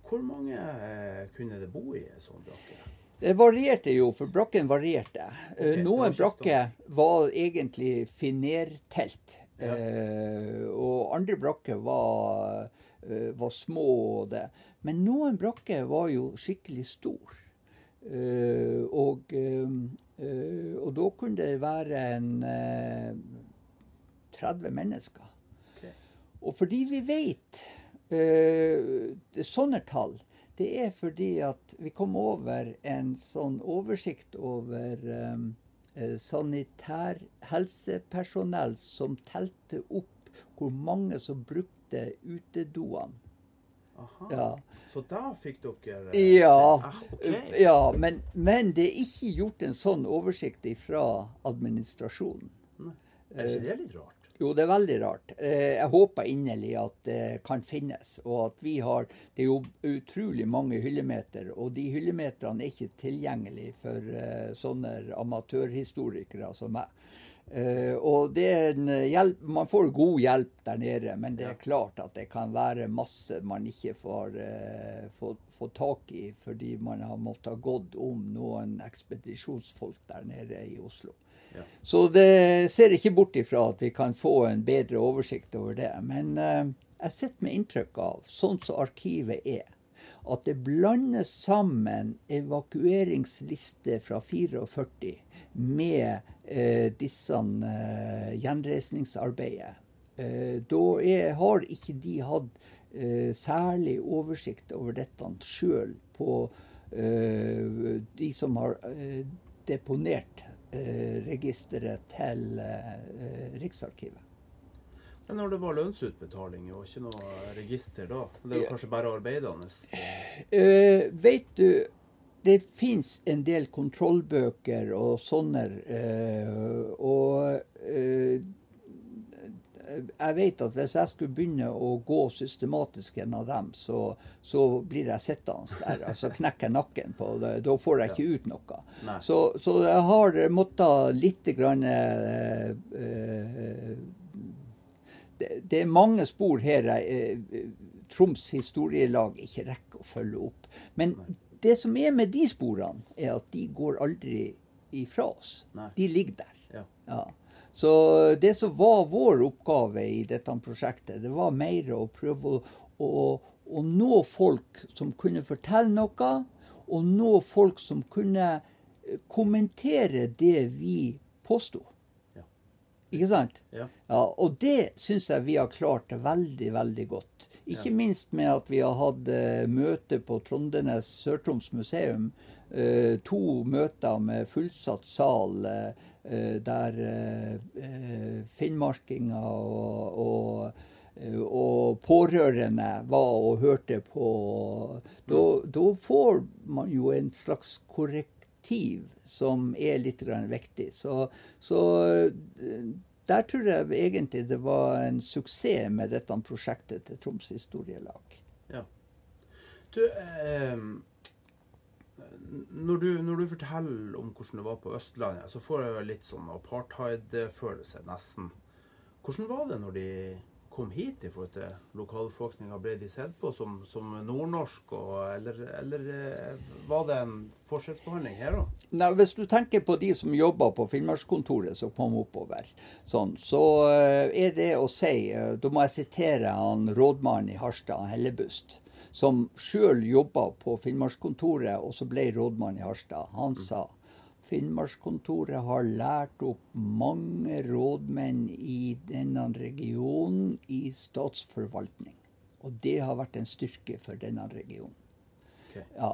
Speaker 2: Hvor mange eh, kunne det bo i en sånn brakke?
Speaker 3: Det varierte jo, for brakken varierte.
Speaker 2: Okay,
Speaker 3: Eh, Noen
Speaker 2: det var
Speaker 3: brakker var egentlig finertelt.
Speaker 2: Ja.
Speaker 3: Eh, og andre brakker var, eh, var små og det. Men noen brakker var jo skikkelig store. Eh, og, eh, eh, og da kunne det være en eh, 30 mennesker.
Speaker 2: Okay.
Speaker 3: Og fordi vi vet eh, det- sånne tall, det er fordi at vi kom over en sånn oversikt over eh, eh, sanitær helsepersonell som telte opp hvor mange som brukte utedoene.
Speaker 2: Aha.
Speaker 3: Ja.
Speaker 2: Så da fikk dere eh,
Speaker 3: Ja,
Speaker 2: ah, okay.
Speaker 3: ja men, men det er ikke gjort en sånn oversikt fra administrasjonen.
Speaker 2: Er ikke det litt rart?
Speaker 3: Jo, det er veldig rart. Eh, Jeg håper inderlig at det kan finnes. Og at vi har Det er jo utrolig mange hyllemeter, og de hyllemeterne er ikke tilgjengelige for eh, sånne amatørhistorikere som meg. Eh, og det er en hjelp, Man får god hjelp der nede, men det er klart at det kan være masse man ikke får, får, får tak i fordi man har måttet gått om noen ekspedisjonsfolk der nede i Oslo. Så det ser ikke bort ifra at vi kan få en bedre oversikt over det. Men eh, jeg sitter med inntrykk av, sånn som arkivet er, at det blandes sammen evakueringsliste fra 44 med eh, disse eh, gjenreisningsarbeidet. Eh, da er, har ikke de hatt eh, særlig oversikt over dette sjøl på eh, de som har eh, deponert eh, registeret til eh, Riksarkivet.
Speaker 2: Men når det var lønnsutbetaling, og ikke noe register da? Det var kanskje bare arbeidende?
Speaker 3: Eh, vet du, det fins en del kontrollbøker og sånne, eh, og eh, jeg vet at hvis jeg skulle begynne å gå systematisk en av dem, så, så blir jeg sittende der. Altså knekker jeg nakken på det. Da får jeg ikke ut noe. Så, så jeg har måttet litt grann, eh, eh, det, det er mange spor her jeg, eh, Troms historielag ikke rekker å følge opp. Men det som er med de sporene, er at de går aldri ifra oss.
Speaker 2: Nei.
Speaker 3: De ligger der.
Speaker 2: Ja.
Speaker 3: Ja. Så det som var vår oppgave i dette prosjektet, det var mer å prøve å, å, å nå folk som kunne fortelle noe, og nå folk som kunne eh, kommentere det vi påsto.
Speaker 2: Ja.
Speaker 3: Ikke sant?
Speaker 2: Ja.
Speaker 3: Ja, og det syns jeg vi har klart veldig, veldig godt. Ikke minst med at vi har hatt eh, møte på Trondenes Sør-Troms museum. Eh, to møter med fullsatt sal eh, der eh, eh, finnmarkinger og, og, eh, og pårørende var og hørte på. Da, da får man jo en slags korrektiv som er litt viktig. Så, så eh, der tror jeg egentlig det var en suksess med dette prosjektet til Troms historielag.
Speaker 2: Ja. Du, eh, når, du, når du forteller om hvordan det var på Østlandet, så får jeg litt sånn apartheid-følelse, nesten. Hvordan var det når de kom hit i forhold til lokalbefolkninga? Ble de sett på som, som nordnorsk, og, eller, eller eh, var det en forskjellsbehandling her òg?
Speaker 3: Hvis du tenker på de som jobber på Finnmarkskontoret som kom oppover, sånn, så eh, er det å si eh, Da må jeg sitere han rådmannen i Harstad, Hellebust, som sjøl jobba på Finnmarkskontoret, og så ble rådmann i Harstad. Han sa Finnmarkskontoret har lært opp mange rådmenn i denne regionen i statsforvaltning. Og det har vært en styrke for denne regionen.
Speaker 2: Okay.
Speaker 3: Ja.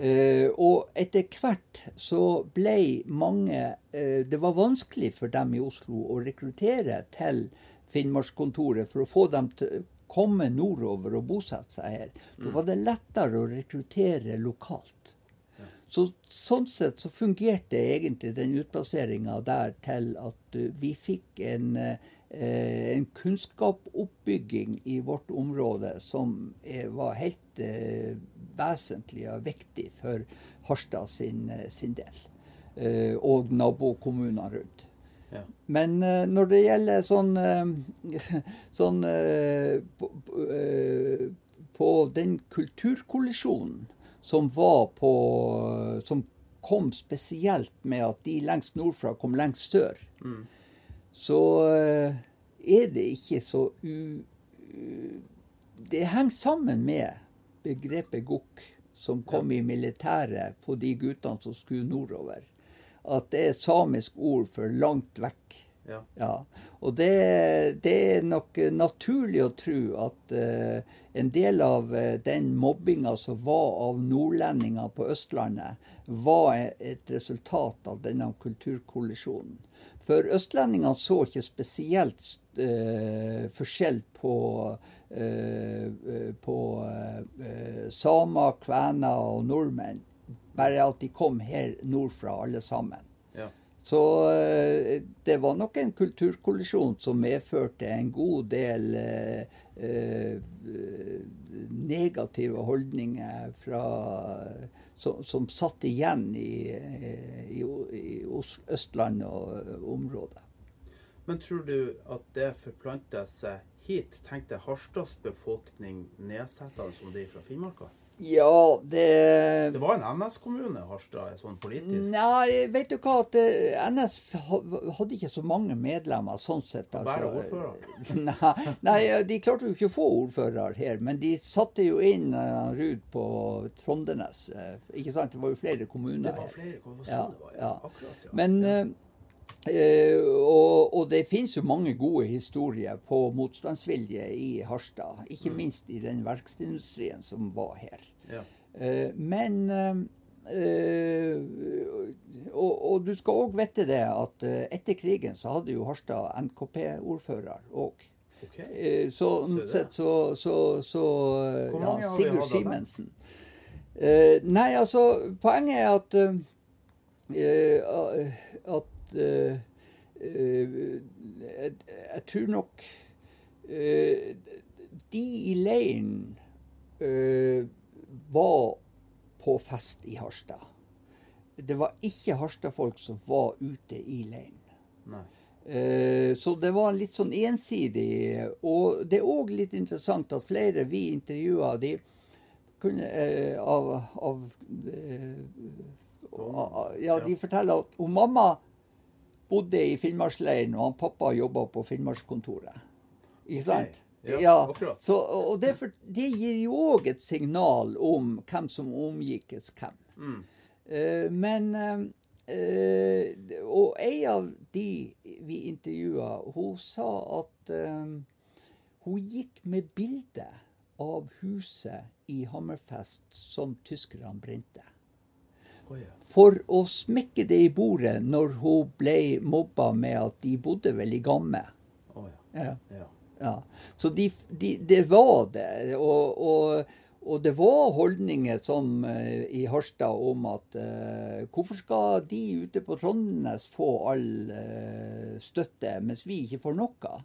Speaker 3: Eh, og etter hvert så ble mange eh, Det var vanskelig for dem i Oslo å rekruttere til Finnmarkskontoret for å få dem til komme nordover og bosette seg her. Da var det lettere å rekruttere lokalt. Så, sånn sett så fungerte egentlig den utplasseringa der til at uh, vi fikk en, uh, eh, en kunnskapsoppbygging i vårt område som var helt eh, vesentlig og viktig for Harstad sin, sin del. Og nabokommunene rundt.
Speaker 2: Ja.
Speaker 3: Men uh, når det gjelder sånn, sånn på, på, den kulturkollisjonen som var på Som kom spesielt med at de lengst nordfra kom lengst sør, mm. så er det ikke så u... Det henger sammen med begrepet gokk, som kom ja. i militæret på de guttene som skulle nordover at det er et samisk ord for langt vekk.
Speaker 2: Ja.
Speaker 3: ja. Og det, det, er nok naturlig å tro at uh, en del av uh, den mobbinga som var av nordlendinger på Østlandet, var et resultat av denne kulturkollisjonen. For østlendingene så ikke spesielt uh, forskjell på, på samer, kvener og nordmenn bare at de kom her nordfra alle sammen.
Speaker 2: Ja.
Speaker 3: Så eh, det var nok en kulturkollisjon som medførte en god del eh, eh negative holdninger fra, som, som, satt igjen i, i, i Østlandet og området.
Speaker 2: Men tror du at det forplanta seg hit? Tenkte Harstads befolkning nedsettende som de fra Finnmarka?
Speaker 3: Ja, det
Speaker 2: Det var en NS-kommune, Harstad, sånn politisk?
Speaker 3: Nei, vet du hva. at eh, NS hadde ikke så mange medlemmer sånn sett.
Speaker 2: Altså. Bare ordfører?
Speaker 3: nei, nei, de klarte jo ikke å få ordfører her. Men de satte jo inn uh, Ruud på Trondenes. Uh, ikke sant? Det var jo flere kommuner.
Speaker 2: Det var flere, kommuner, ja, det var, ja. ja. Akkurat, ja.
Speaker 3: Men uh, Uh, og, og, det finnes jo mange gode historier på motstandsvilje i Harstad. Ikke mm. minst i den verkstedindustrien som var her.
Speaker 2: Ja.
Speaker 3: Uh, men uh, og, og, du skal òg vite det at etter krigen så hadde jo Harstad NKP-ordfører òg.
Speaker 2: Okay.
Speaker 3: Sånn sett så, så, så ja, Sigurd Simensen. nei, altså, poenget er at at jeg, jeg, tror nok de i leiren var på fest i Harstad. Det var ikke Harstad-folk som var ute i leiren. Så det var litt sånn ensidig. Og det er òg litt interessant at flere vi intervjua, de kunne av, av Ja, de forteller at hun mamma bodde i Finnmarksleiren, og han pappa jobba på Finnmarkskontoret. Ikke sant?
Speaker 2: Okay. Ja,
Speaker 3: ja. Så, og det, for, det, gir jo òg et signal om hvem som omgikkes hvem.
Speaker 2: Mm.
Speaker 3: Uh, men uh, Og ei av de vi intervjua, hun sa at uh, hun gikk med bilde av huset i Hammerfest som tyskerne brente. For å smekke det i bordet når hun ble mobba med at de bodde vel i Gamme.
Speaker 2: Oh,
Speaker 3: ja.
Speaker 2: Ja.
Speaker 3: ja. Så de, de, det var det. Og, og, og, det var holdninger som uh, i Harstad om at uh, hvorfor skal de ute på Trondenes få all uh, støtte, mens vi ikke får noe?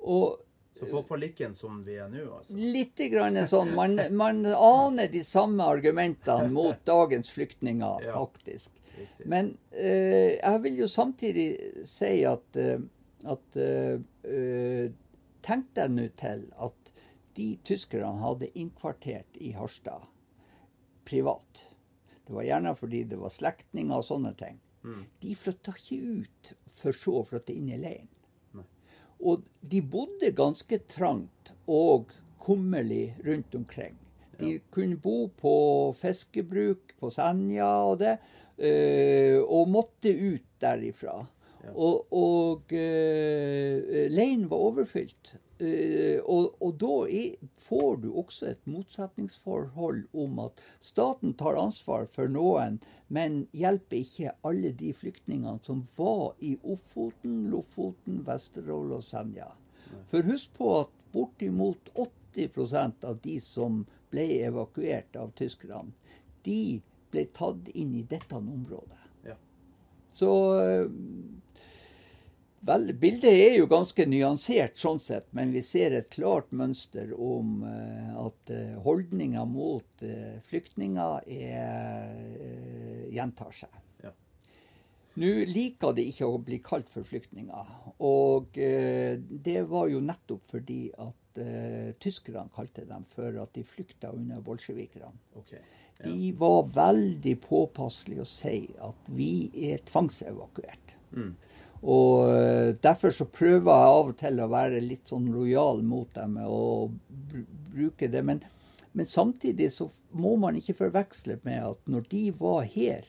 Speaker 3: Og
Speaker 2: så folk var liken som vi er nå? altså?
Speaker 3: Litt grann sånn. Man, man, aner de samme argumentene mot dagens flyktninger, ja, faktisk. Riktig. Men uh, jeg vil jo samtidig si at, uh, at uh, Tenk deg nå til at de tyskerne hadde innkvartert i Harstad privat. Det var gjerne fordi det var slektninger og sånne ting.
Speaker 2: Mm.
Speaker 3: De flytta ikke ut for så å flytte inn i leiren. Og de bodde ganske trangt og kummerlig rundt omkring. De kunne bo på fiskebruk på Senja og det, øh, og måtte ut derifra. Ja. Og, og uh, leiren var overfylt. Uh, og, og, da er, får du også et motsetningsforhold om at staten tar ansvar for noen, men hjelper ikke alle de flyktningene som var i Ofoten, Lofoten, Vesterålen og Senja. For husk på at bortimot 80% av de som ble evakuert av tyskerne, de ble tatt inn i dette området.
Speaker 2: Ja.
Speaker 3: Så uh, Vel, Bildet er jo ganske nyansert, sånn sett, men vi ser et klart mønster om uh, at uh, holdninga mot uh, flyktninger er, gjentar seg. Ja. Nå liker de ikke å bli kalt for flyktninger. Og det var jo nettopp fordi at tyskerne kalte dem for at de flykta under bolsjevikerne. Okay. Ja. De var veldig påpasselige å si at vi er tvangsevakuert. Mm. Og eh, Derfor så prøver jeg av og til å være litt sånn lojal mot dem og bruke det. Men, men, samtidig så må man ikke forveksle med at når de var her,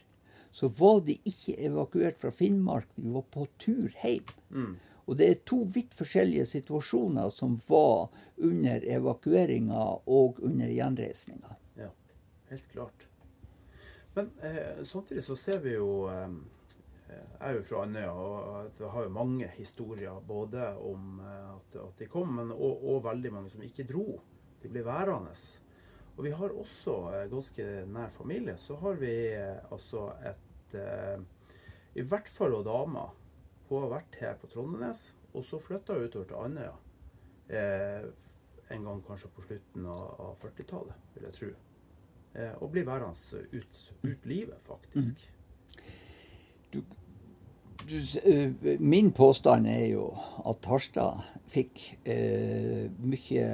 Speaker 3: så var de ikke evakuert fra Finnmark, de var på tur hjem. Mm. Og det er to vidt forskjellige situasjoner som var under evakueringa og under gjenreisninga.
Speaker 2: Ja, helt klart. Men eh, samtidig så ser vi jo eh, jeg er jo fra Andøya, og vi har jo mange historier både om eh, at, de kom, men og, og, veldig mange som ikke dro. De ble værende. Og vi har også eh, ganske nær familie. Så har vi eh, altså et I hvert fall hun dama. Hun har vært her på Trondenes, og så flytta hun utover til Andøya. en gang kanskje på slutten av 40-tallet, vil jeg tro. og blir værende ut, ut livet, faktisk. Mm.
Speaker 3: Eh, min påstand er jo at Harstad fikk eh, mye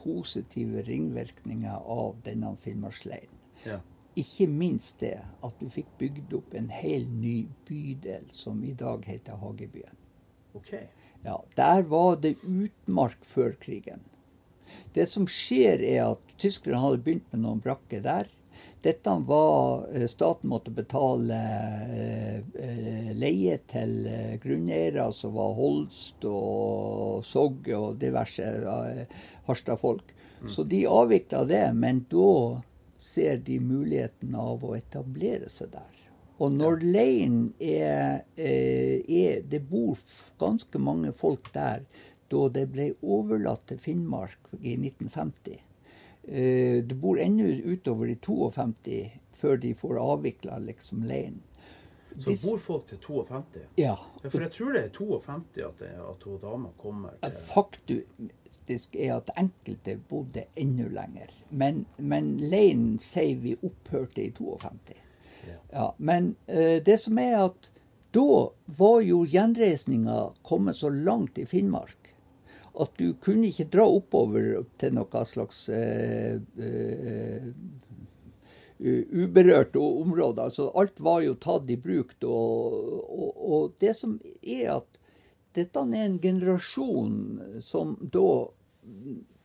Speaker 3: positive ringvirkninger av denne Finnmarksleiren. Ja. Ikke minst det at du fikk bygd opp en hel ny bydel som i dag heter Hagebyen.
Speaker 2: Okay.
Speaker 3: Ja, Der var det utmark før krigen. Det som skjer, er at tyskerne hadde begynt med noen brakker der. Dette var eh, Staten måtte betale eh, eh, leie til grunneiere som var Holst og Sogge og diverse Harstad-folk. Mm. Så de avvikla det, men da ser de muligheten av å etablere seg der. Og når leiren er, er Det bor ganske mange folk der da det ble overlatt til Finnmark i 1950. Eh, det bor ennå utover de 52 før de får avvikla liksom leiren.
Speaker 2: Så bor folk til 52?
Speaker 3: Ja.
Speaker 2: ja for jeg tror det er 52 at, det, at hun dama kommer til
Speaker 3: Faktisk er at enkelte bodde enda lenger. Men, men leiren sier vi opphørte i 52. Ja. ja men uh, det som er at da var jo gjenreisninga kommet så langt i Finnmark at du kunne ikke dra oppover til noe slags eh, eh, uberørt område. Altså, alt var jo tatt i bruk. Og, og, og, det som er at dette er en generasjon som da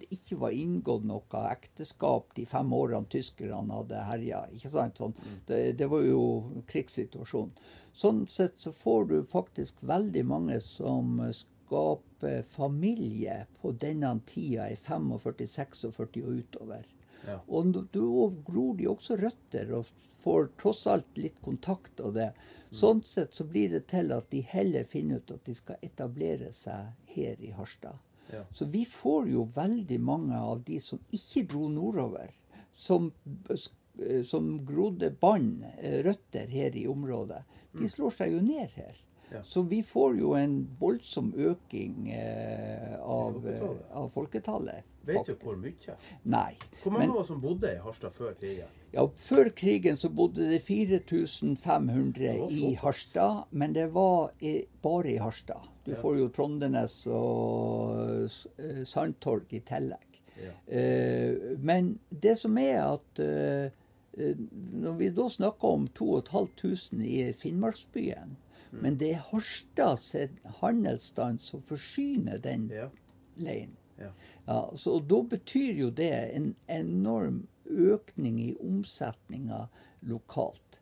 Speaker 3: ikke var inngått noe ekteskap de fem årene tyskerne hadde herja. Sånn, det, det, var jo krigssituasjon. Sånn sett så får du faktisk veldig mange som skape familie på denne tida i 45-46 og utover. Ja. Og da gror de også røtter og får tross alt litt kontakt av det. Mm. Sånn sett så blir det til at de heller finner ut at de skal etablere seg her i Harstad. Ja. Så vi får jo veldig mange av de som ikke dro nordover, som, som grodde bånd, eh, røtter, her i området. De mm. slår seg jo ned her. Ja. Så vi får jo en voldsom øking eh, av, folketallet. av, folketallet.
Speaker 2: Vet du hvor mye?
Speaker 3: Nei.
Speaker 2: Hvor mange var som bodde i Harstad før krigen?
Speaker 3: Ja, Før krigen så bodde det 4500 i Harstad, men det var i, bare i Harstad. Du ja. får jo Trondenes og uh, Sandtorg i tillegg. Ja. Uh, men det som er at uh, når vi da snakker om 2500 i Finnmarksbyen. Men det er Harstad sin handelsstand som forsyner den ja. leiren. Ja. Ja, så Da betyr jo det en enorm økning i omsetninga lokalt.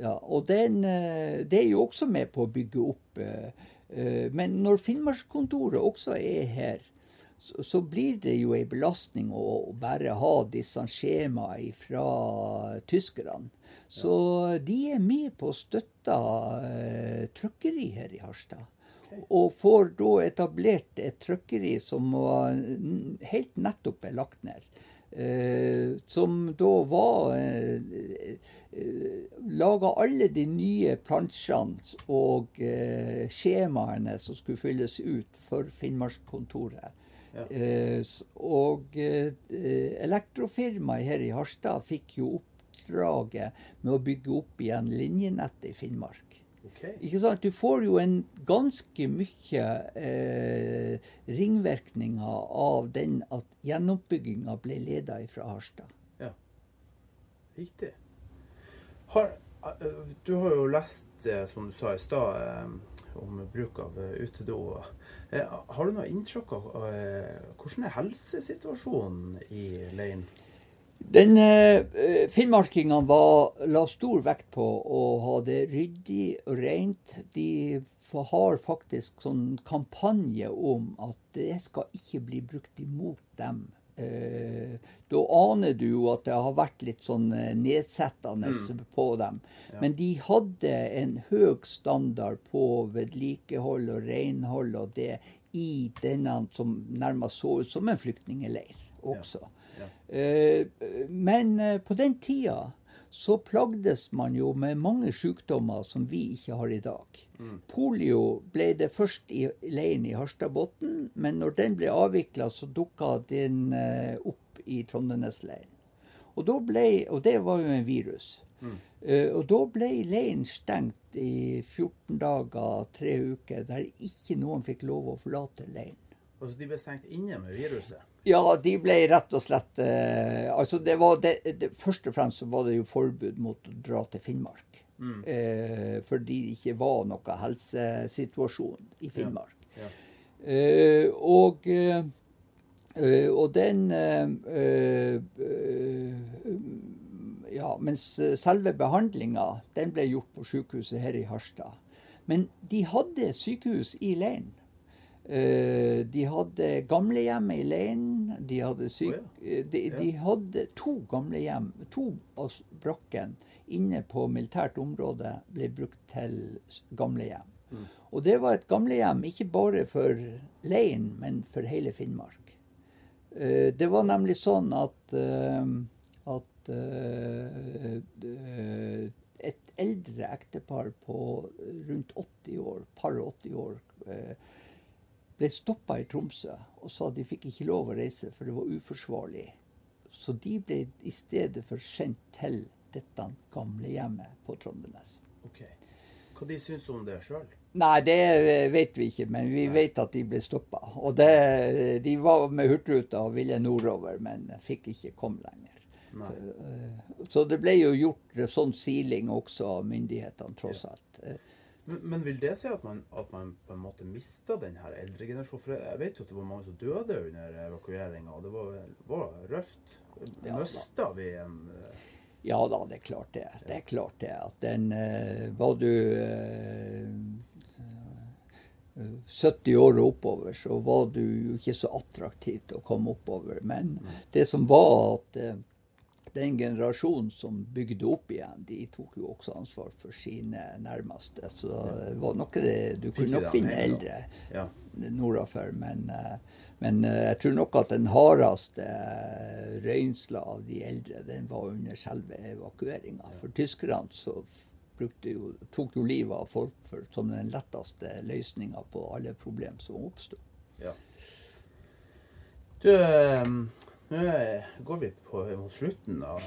Speaker 3: Ja. og den, eh, det er jo også med på å bygge opp. Eh, eh, men når Finnmarkskontoret også er her, så, så, blir det jo ei belastning å bare ha disse skjemaene fra tyskerne. Så ja. de er med på å støtte uh, trykkeri her i Harstad. Okay. Og får da etablert et trykkeri som var, helt nettopp er lagt ned. Eh, som da var uh, laga alle de nye plansjene og eh, skjemaene som skulle fylles ut for Finnmarkskontoret.
Speaker 2: Ja.
Speaker 3: Eh, og eh, elektrofirmaet her i Harstad fikk jo oppdraget med å bygge opp igjen linjenettet i Finnmark.
Speaker 2: Okay.
Speaker 3: Ikke sant? Du får jo en ganske mye eh, ringvirkninger av den at gjenoppbygginga ble leda fra Harstad.
Speaker 2: Ja, Riktig. Har, eh, du har jo lest, som du sa i stad, om bruk av eh, utedo. Eh, Har du noe inntrykk av eh, hvordan er helsesituasjonen i leiren?
Speaker 3: Den eh, Finnmarkingene la stor vekt på å ha det ryddig og rent. De har faktisk sånn kampanje om at det skal ikke bli brukt imot dem. Eh, da aner du jo at det har vært litt sånn nedsettende nedsettende på dem. Men de hadde en høy standard på vedlikehold og renhold og det i denne som nærmest så ut som en flyktningeleir også. Eh, Men eh, på den tida så plagdes man jo med mange sykdommer som vi ikke har i dag. Polio ble det først i leiren i Harstadbotn, men når den ble avvikla, så dukka den eh, opp i Trondenesleiren. Og, ble, og det var jo en virus. Eh, og da ble leiren stengt i 14 dager, tre uker, der ikke noen fikk lov å forlate leiren.
Speaker 2: Altså, de ble stengt inne med viruset?
Speaker 3: Ja, de ble rett og slett eh, Altså, det var det, det, Først og fremst så var det jo forbud mot å dra til Finnmark. Eh, fordi det ikke var noe helsesituasjon i Finnmark.
Speaker 2: Ja.
Speaker 3: Eh, og, eh, eh, og den eh, Ja, mens selve behandlinga, den ble gjort på sykehuset her i Harstad. Men de hadde sykehus i leiren. Eh, de hadde gamlehjem i leiren. De hadde, syk, eh, de, de hadde to gamlehjem. To av brakkene inne på militært område ble brukt til gamlehjem. Mm. Og det var et gamlehjem ikke bare for leiren, men for hele Finnmark. Eh, det var nemlig sånn at, at et eldre ektepar på rundt 80 år, par og 80 år, ble stoppa i Tromsø og sa de fikk ikke lov å reise, for det var uforsvarlig. Så de ble i stedet for sendt til dette gamlehjemmet på Trondenes.
Speaker 2: OK. Hva de syns om det sjøl?
Speaker 3: Nei, det vet vi ikke, men vi vet at de ble stoppa. Og det, de var med Hurtigruta og ville nordover, men fikk ikke komme lenger.
Speaker 2: Nei.
Speaker 3: Eh, Så det ble jo gjort sånn siling også av myndighetene, tross alt.
Speaker 2: Men, men vil det si at man, at man på en måte mista den her eldre generasjonen? For jeg vet jo at det var mange som døde under evakueringa, og det var, var røft.
Speaker 3: Ja,
Speaker 2: Mista vi en uh...
Speaker 3: Ja da, det er klart det. Det er klart det. At den uh, Var du eh, eh, 70 år og oppover, så var du jo ikke så attraktiv til å komme oppover. Men det som var at eh, den generasjonen som bygde opp igjen, de tok jo også ansvar for sine nærmeste. Så det var noe det Du kunne nok finne eldre
Speaker 2: Ja.
Speaker 3: nordafor. Men, eh, men eh, jeg tror nok at den hardeste eh, røynsla av de eldre, den var under selve evakueringa. For tyskerne så jo, tok jo livet av folk for, som den letteste løsninga på alle problem som oppsto.
Speaker 2: Ja. Du, nå er- går vi på, mot slutten av,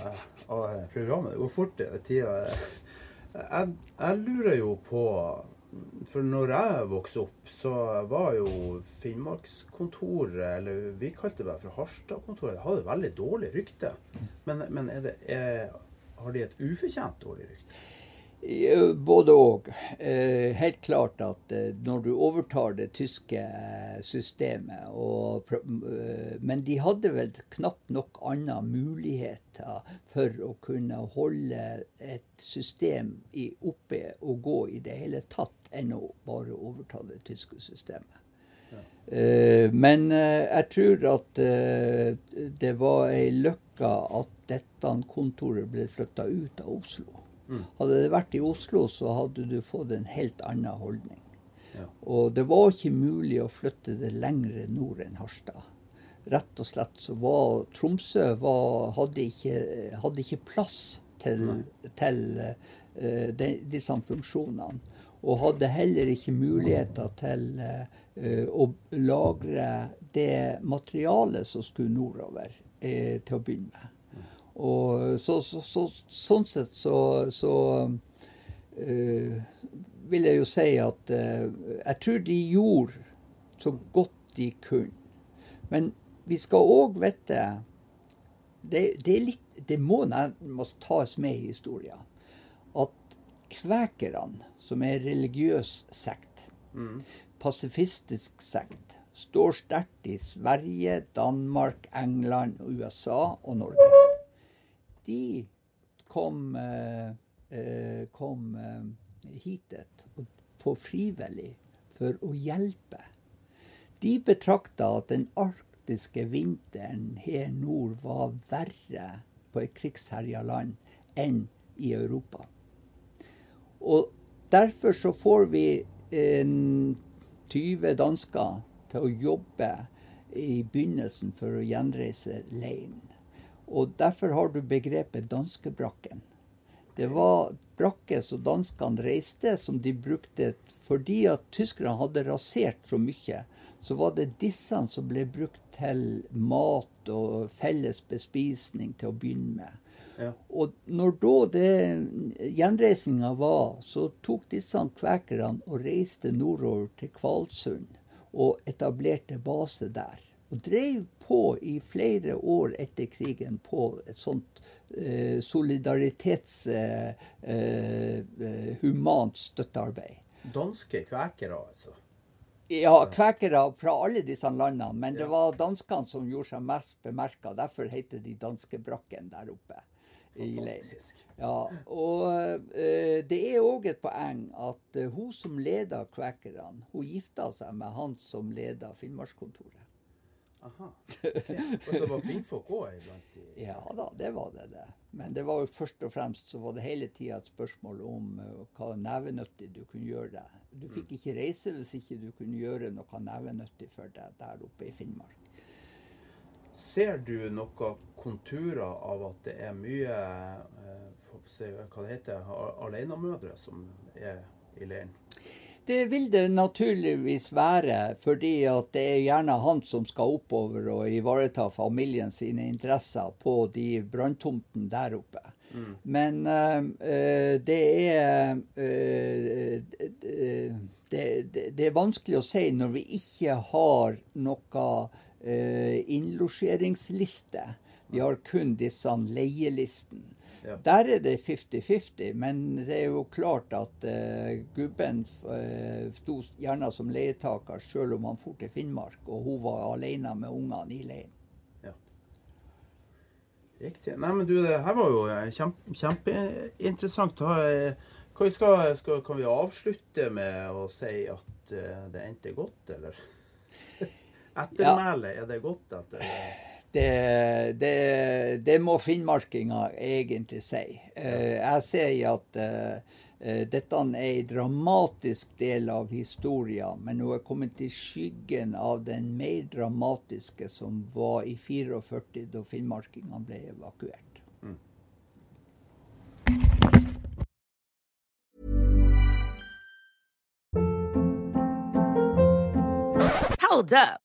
Speaker 2: av programmet. Det går fort, det tida. Jeg, jeg lurer jo på For når jeg vokste opp, så var jo Finnmarkskontoret, eller vi kalte det bare for Harstadkontoret, det hadde veldig dårlig rykte. Men, men er det, er, har de et ufortjent dårlig rykte?
Speaker 3: Eh, Både òg. Helt klart at eh, når du overtar det tyske eh, systemet og, eh, Men de hadde vel knapt nok andre muligheter for å kunne holde et system i, oppe og gå i det hele tatt, enn å bare overta det tyske systemet. Ja. Men eh, jeg tror at eh, det var ei løkke at dette kontoret ble flytta ut av Oslo. Hadde det vært i Oslo, så hadde du fått en helt annen holdning.
Speaker 2: Ja.
Speaker 3: Og det var ikke mulig å flytte det lengre nord enn Harstad. Rett og slett så var Tromsø var, hadde, ikke, hadde ikke plass til, til uh, de, disse funksjonene. Og hadde heller ikke muligheter til uh, å lagre det materialet som skulle nordover, uh, til å begynne med. Og så, så, så, sånn sett så, så uh, vil jeg jo si at uh, jeg tror de gjorde så godt de kunne. Men vi skal òg vite det, det, litt, det må nærmest tas med i historien. At kvekerne, som er religiøs sekt, mm. pasifistisk sekt, står sterkt i Sverige, Danmark, England, USA og Norge de kom, eh, eh, kom eh, hitet på frivillig for å hjelpe. De betrakta at den arktiske vinteren her nord var verre på et krigsherja land enn i Europa. Og derfor så får vi eh, 20 dansker til å jobbe i begynnelsen for å gjenreise leiren. Og derfor har du begrepet danskebrakken. Det var brakker som danskene reiste, som de brukte fordi at tyskerne hadde rasert så mye. Så var det disse som ble brukt til mat og felles bespisning til å begynne med. Ja. Og når da det gjenreisninga var, så tok disse kvekerne og reiste nordover til Kvalsund og etablerte base der. Og drev på i flere år etter krigen på et sånt eh, solidaritets... Eh, eh, støttearbeid.
Speaker 2: Danske kvekere, altså?
Speaker 3: Ja, kvekere fra alle disse landene. Men det var danskene som gjorde seg mest bemerka. Derfor heter de danskebrakken der oppe i leiren. Ja, og uh, det er òg et poeng at uh, hun som leda kvekerne, hun gifta seg med han som leda Finnmarkskontoret.
Speaker 2: Aha. Og så var kvinnfolk òg iblant de
Speaker 3: Ja da, det var det. det. Men det var jo først og fremst så var det hele tida et spørsmål om uh, hva nevenyttig du kunne gjøre deg. Du fikk mm. ikke reise hvis ikke du kunne gjøre noe nevenyttig for deg der oppe i Finnmark.
Speaker 2: Ser du noen konturer av at det er mye uh, hva det heter, alenemødre som er i leiren?
Speaker 3: Det vil det naturligvis være, fordi det er gjerne han som skal oppover og ivareta familien sine interesser på de branntomtene der oppe. Mm. Men uh, det er uh, det, det, det, er vanskelig å si når vi ikke har noe uh, innlosjeringsliste. Vi har kun disse leielistene. Ja. Der er det 50-50, men det er jo klart at uh, gubben uh, sto gjerne som leietaker selv om han for til Finnmark, og hun var alene med ungene i leiren. Ja.
Speaker 2: Riktig. Nei, men du, det her var jo eh, kjempe, kjempeinteressant. Hva skal, skal, kan vi avslutte med å si at det endte godt, eller? Ettermælet, ja. er det godt etter?
Speaker 3: Det, det, det, må finnmarkinga egentlig si. Eh, jeg sier at uh, dette er en dramatisk del av historien, men hun er kommet i skyggen av den mer dramatiske som var i 44, da finnmarkingene ble evakuert. Mm.
Speaker 4: Hold up.